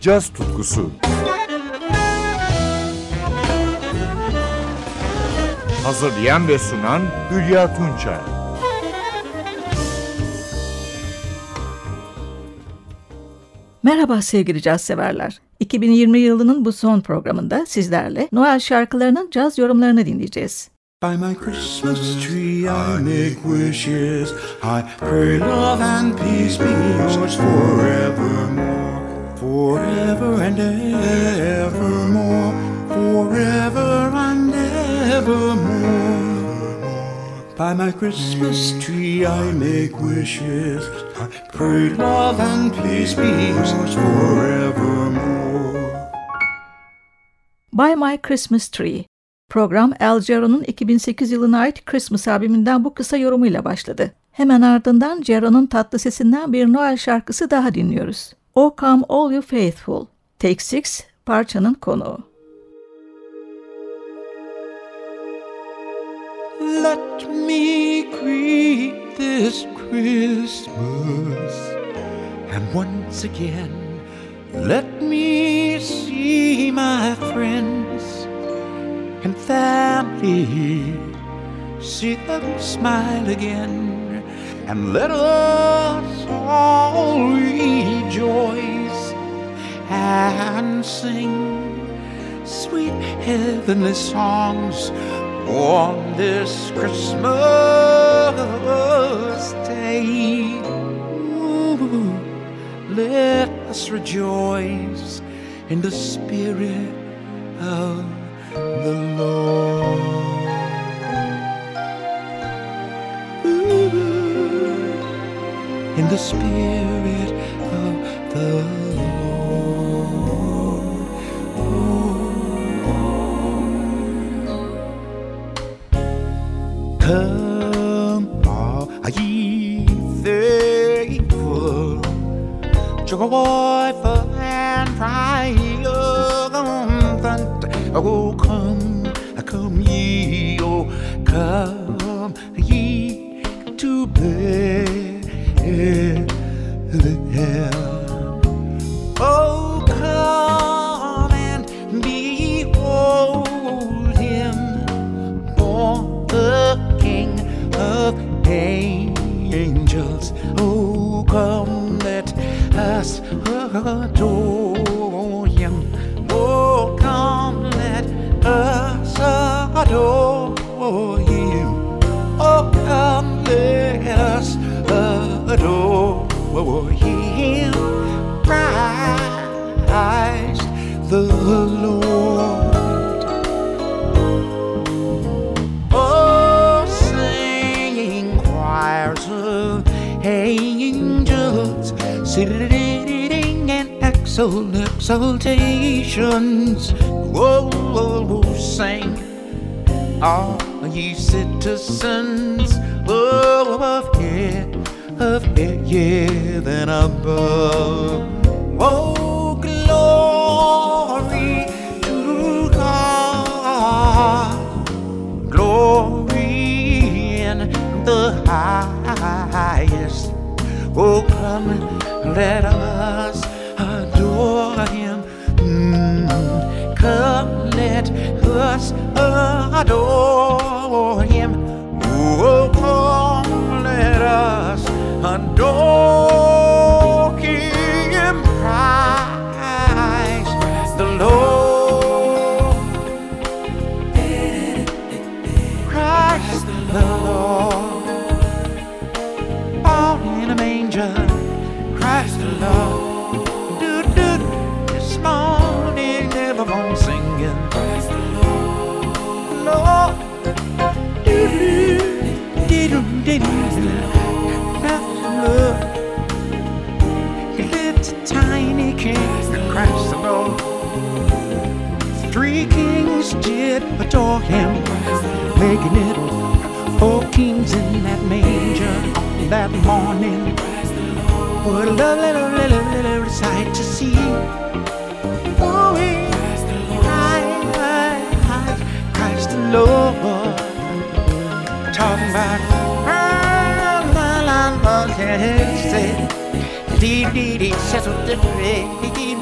caz tutkusu. Hazırlayan ve sunan Hülya Tunçay. Merhaba sevgili caz severler. 2020 yılının bu son programında sizlerle Noel şarkılarının caz yorumlarını dinleyeceğiz. By my Christmas tree I make wishes. I pray love and peace be yours forevermore. Forever and evermore. Forever and evermore. By my Christmas tree I make wishes. I pray love and peace be yours forevermore. By My Christmas Tree. Program El Jarreau'nun 2008 yılına ait Christmas albümünden bu kısa yorumuyla başladı. Hemen ardından Jarreau'nun tatlı sesinden bir Noel şarkısı daha dinliyoruz. O Come All You Faithful. Take Six parçanın konuğu. Let me greet this Christmas. And once again, let me see my friends and family. See them smile again. And let us all rejoice and sing sweet heavenly songs on this Christmas day. Let us rejoice in the spirit of the Lord. In the spirit of the Lord. Come, all ye faithful, joyful him. Oh, come, let us adore him. Christ the Lord. Oh, singing choirs of angels, sitting in exalt exaltations. Oh, sing, all ye citizens of heaven, of heaven above. Oh, glory to God glory in the highest. Oh, come, let us adore him. Mm, come, let us adore him. Oh, come, let us adore that morning. What a lovely, lovely, lovely, lovely sight to see. Oh, Christ, Christ, Christ the Lord. Talking about, oh, my yeah, said, dee dee dee, settle the dee dee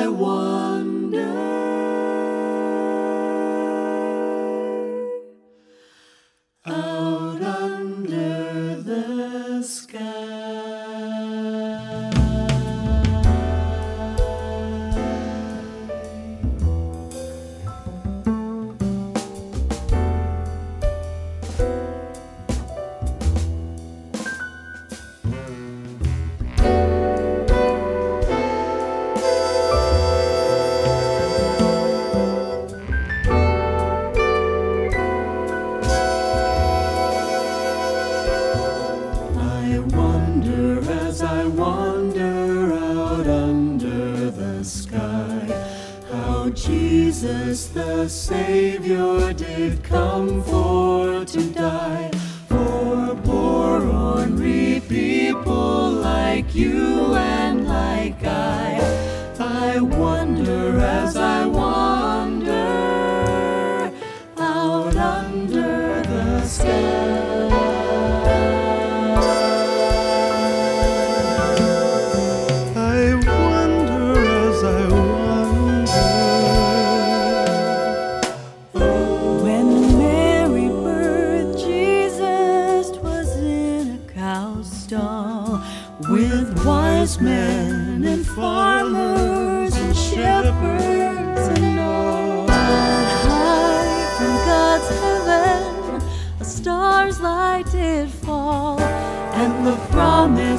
I wander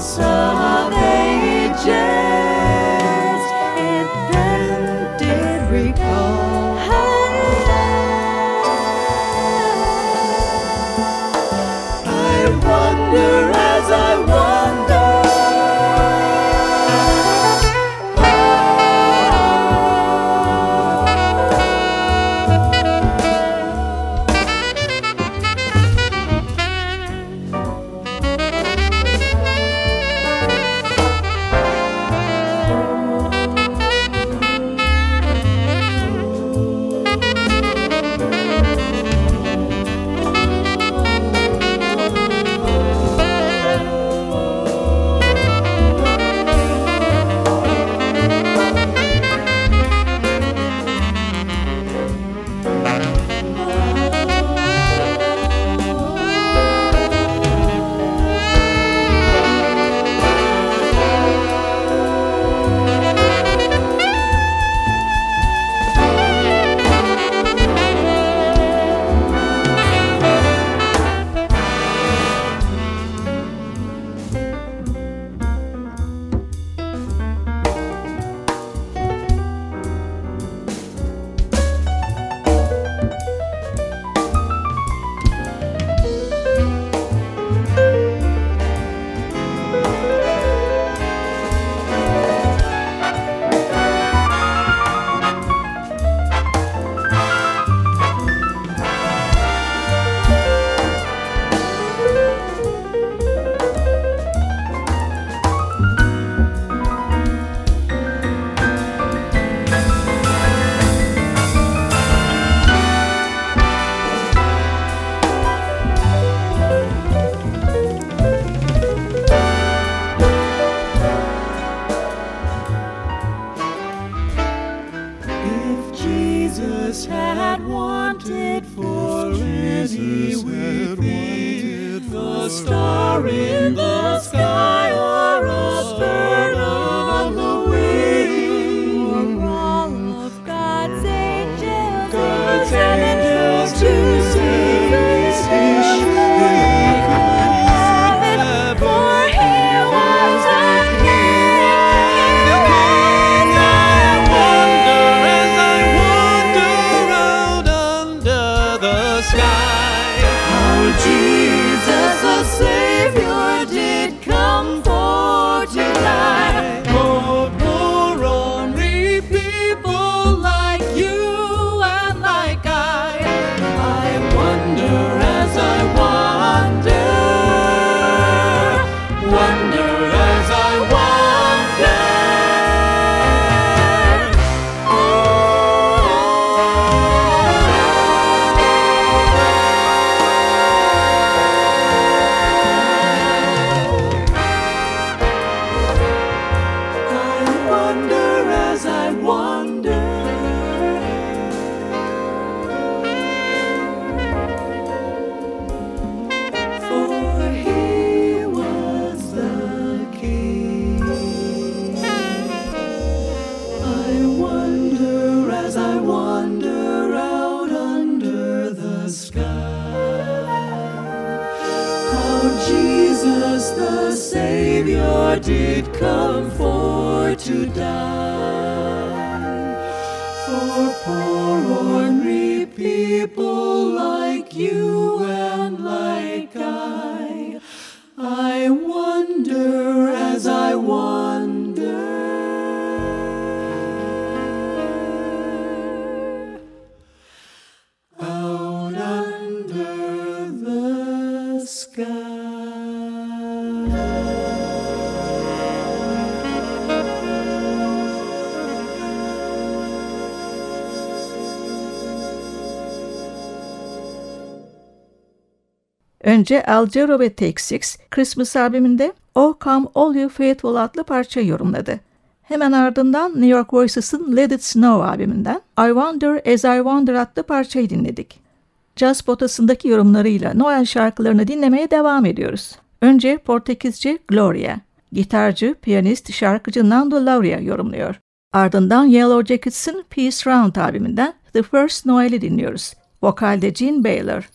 of star in the Önce Al Jarreau ve Take Six, Christmas albümünde Oh Come All You Faithful adlı parça yorumladı. Hemen ardından New York Voices'ın Let It Snow albümünden I Wonder As I Wonder adlı parçayı dinledik. Jazz potasındaki yorumlarıyla Noel şarkılarını dinlemeye devam ediyoruz. Önce Portekizce Gloria, gitarcı, piyanist, şarkıcı Nando Lauria yorumluyor. Ardından Yellow Jackets'ın Peace Round albümünden The First Noel'i dinliyoruz. Vokalde Gene Baylor.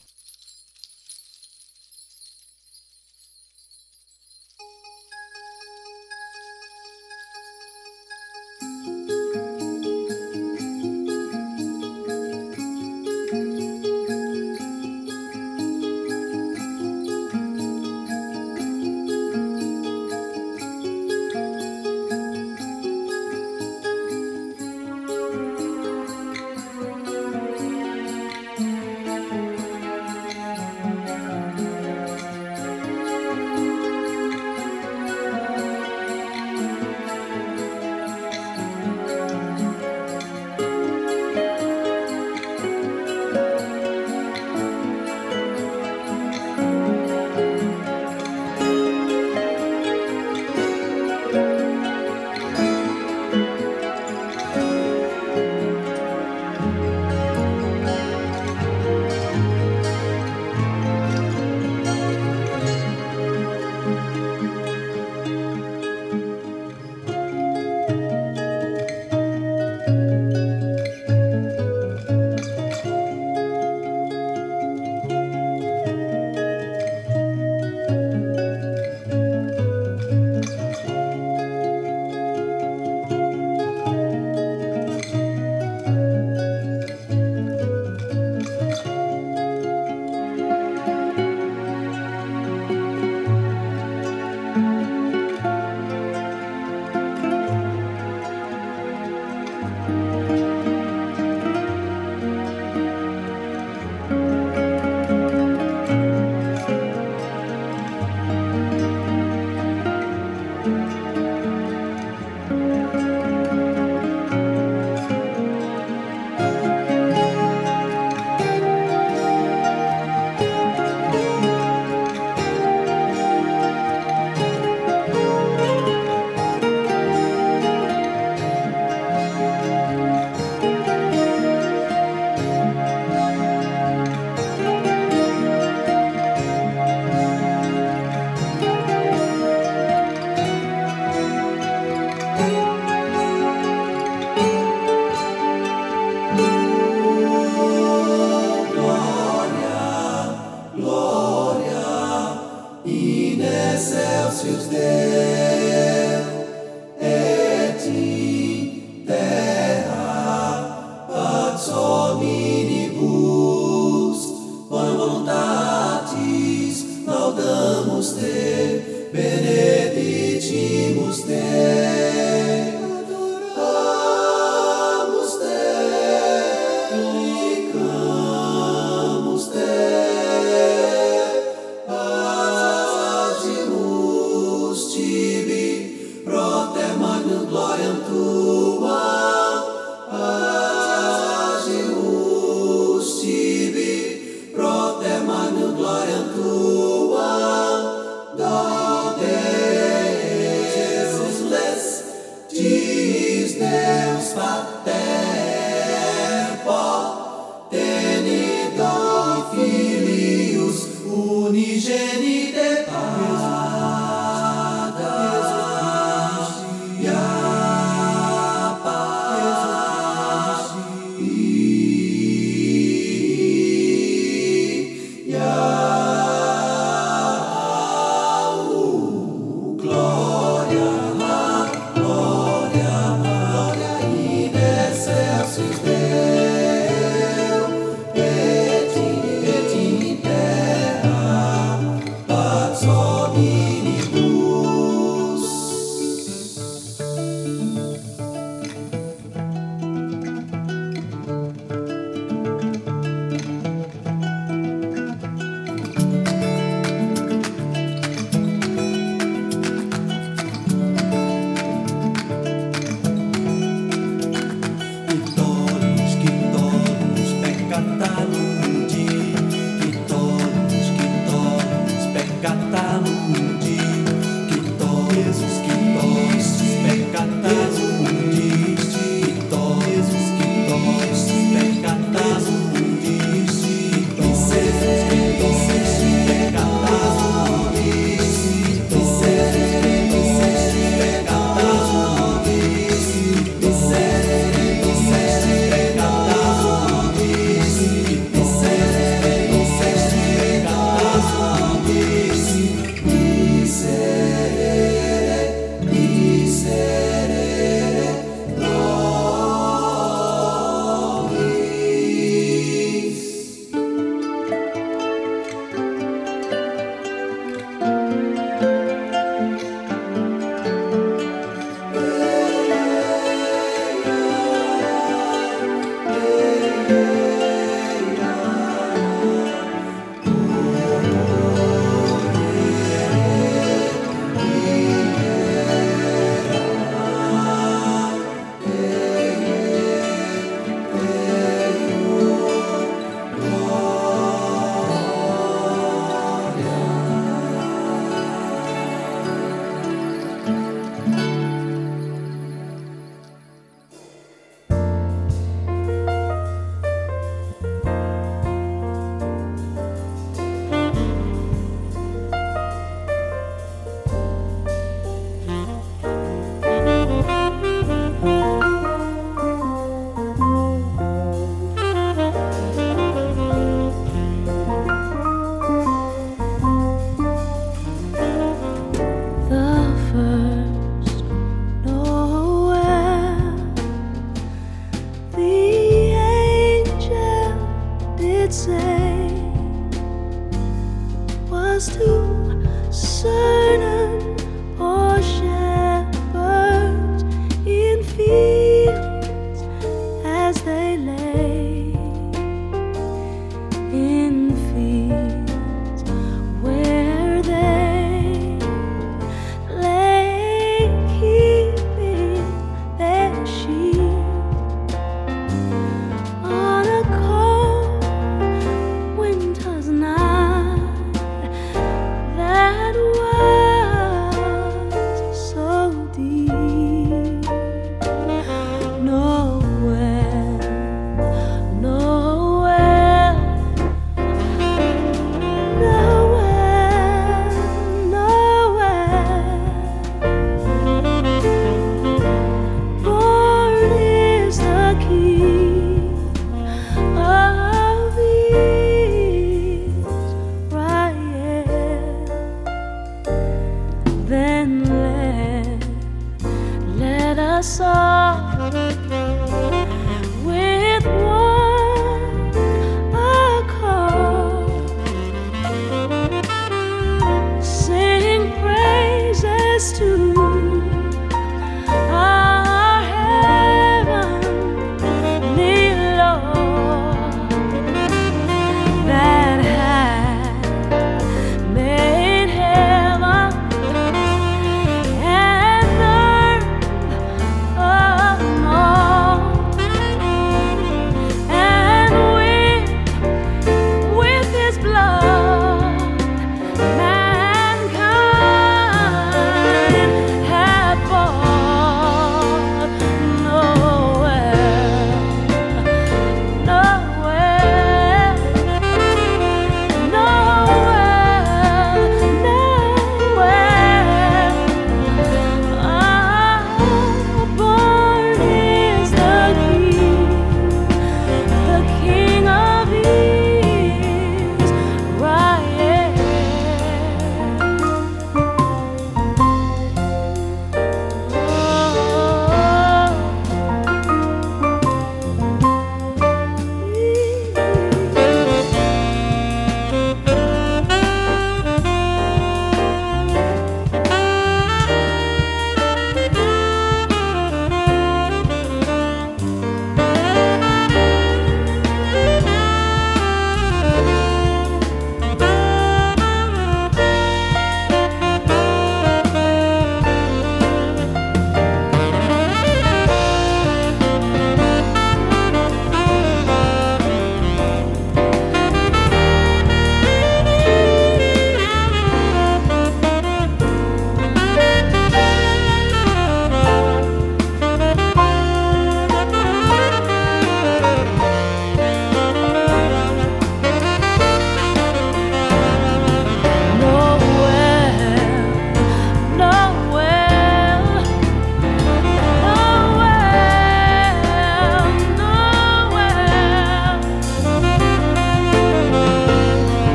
Domnul, glory în Tu.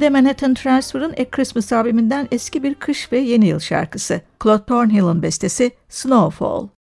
De Manhattan Transfer'ın A Christmas albümünden eski bir kış ve yeni yıl şarkısı. Claude Thornhill'ın bestesi Snowfall.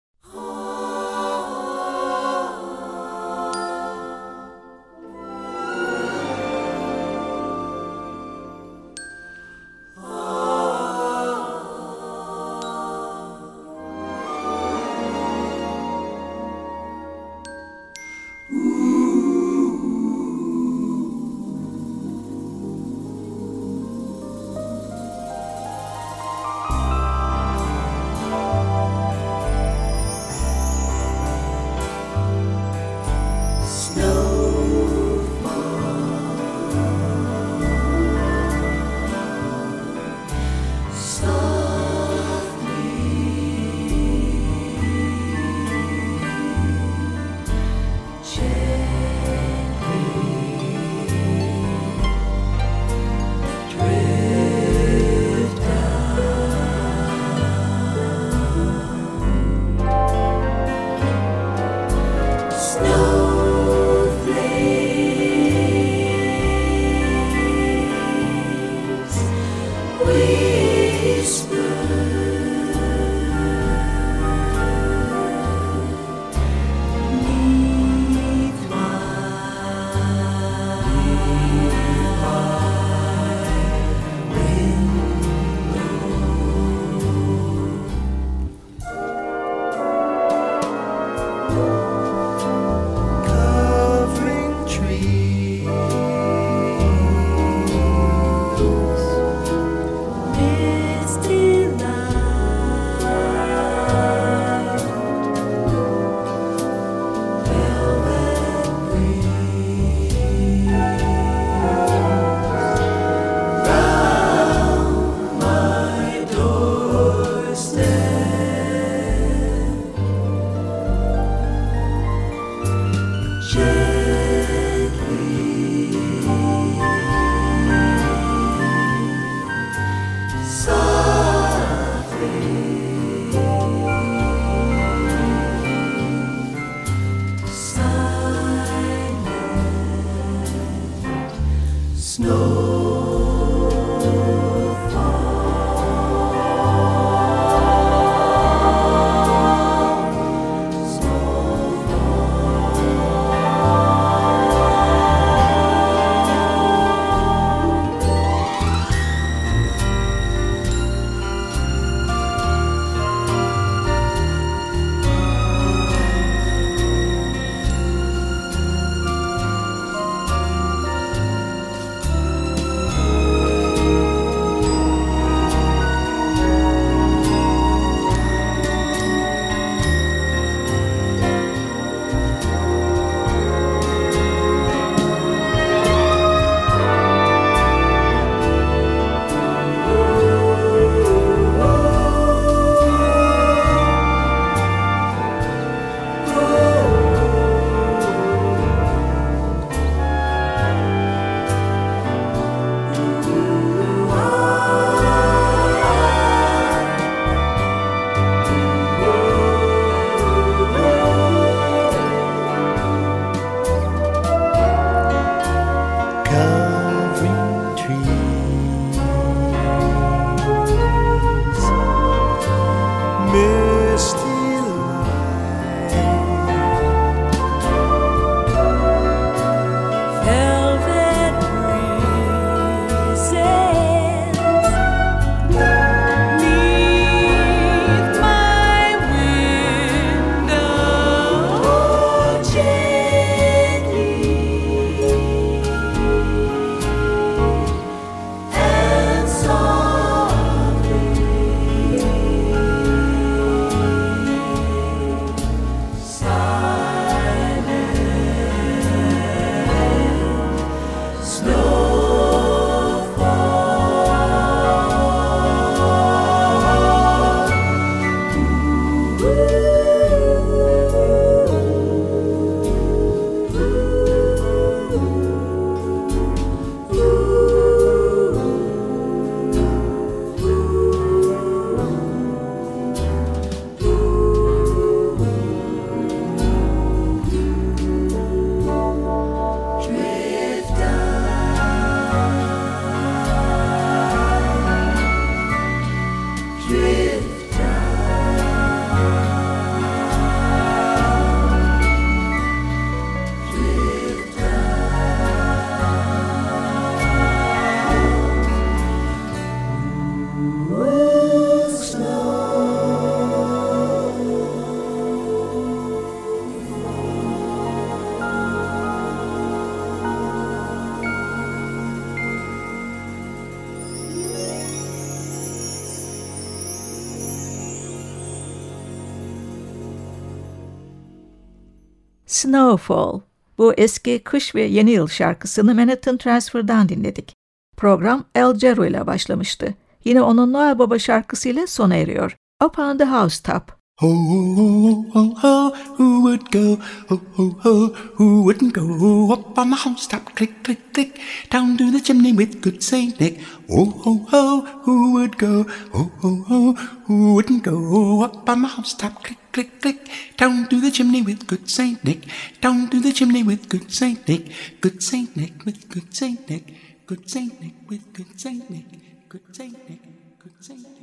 Snowfall. Bu eski kış ve yeni yıl şarkısını Manhattan Transfer'dan dinledik. Program El Gero ile başlamıştı. Yine onun Noel Baba şarkısıyla sona eriyor. Up on the Housetop. Ho, ho, ho, ho, who would go? Ho, ho, ho, who wouldn't go up on the housetop? Click, click, click, down to the chimney with good Saint Nick. Ho, ho, ho, who would go? Ho, ho, ho, who wouldn't go up on the housetop? Click, click, click, down to the chimney with good Saint Nick. Down to the chimney with good Saint Nick. Good Saint Nick with good Saint Nick. Good Saint Nick with good Saint Nick. Good Saint Nick. Good Saint Nick.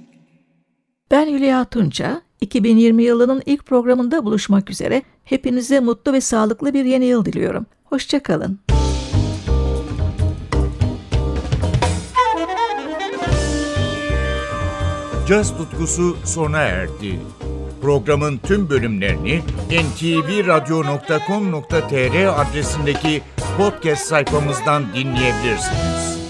Ben Hülya Tunça. 2020 yılının ilk programında buluşmak üzere. Hepinize mutlu ve sağlıklı bir yeni yıl diliyorum. Hoşçakalın. Caz tutkusu sona erdi. Programın tüm bölümlerini ntvradio.com.tr adresindeki podcast sayfamızdan dinleyebilirsiniz.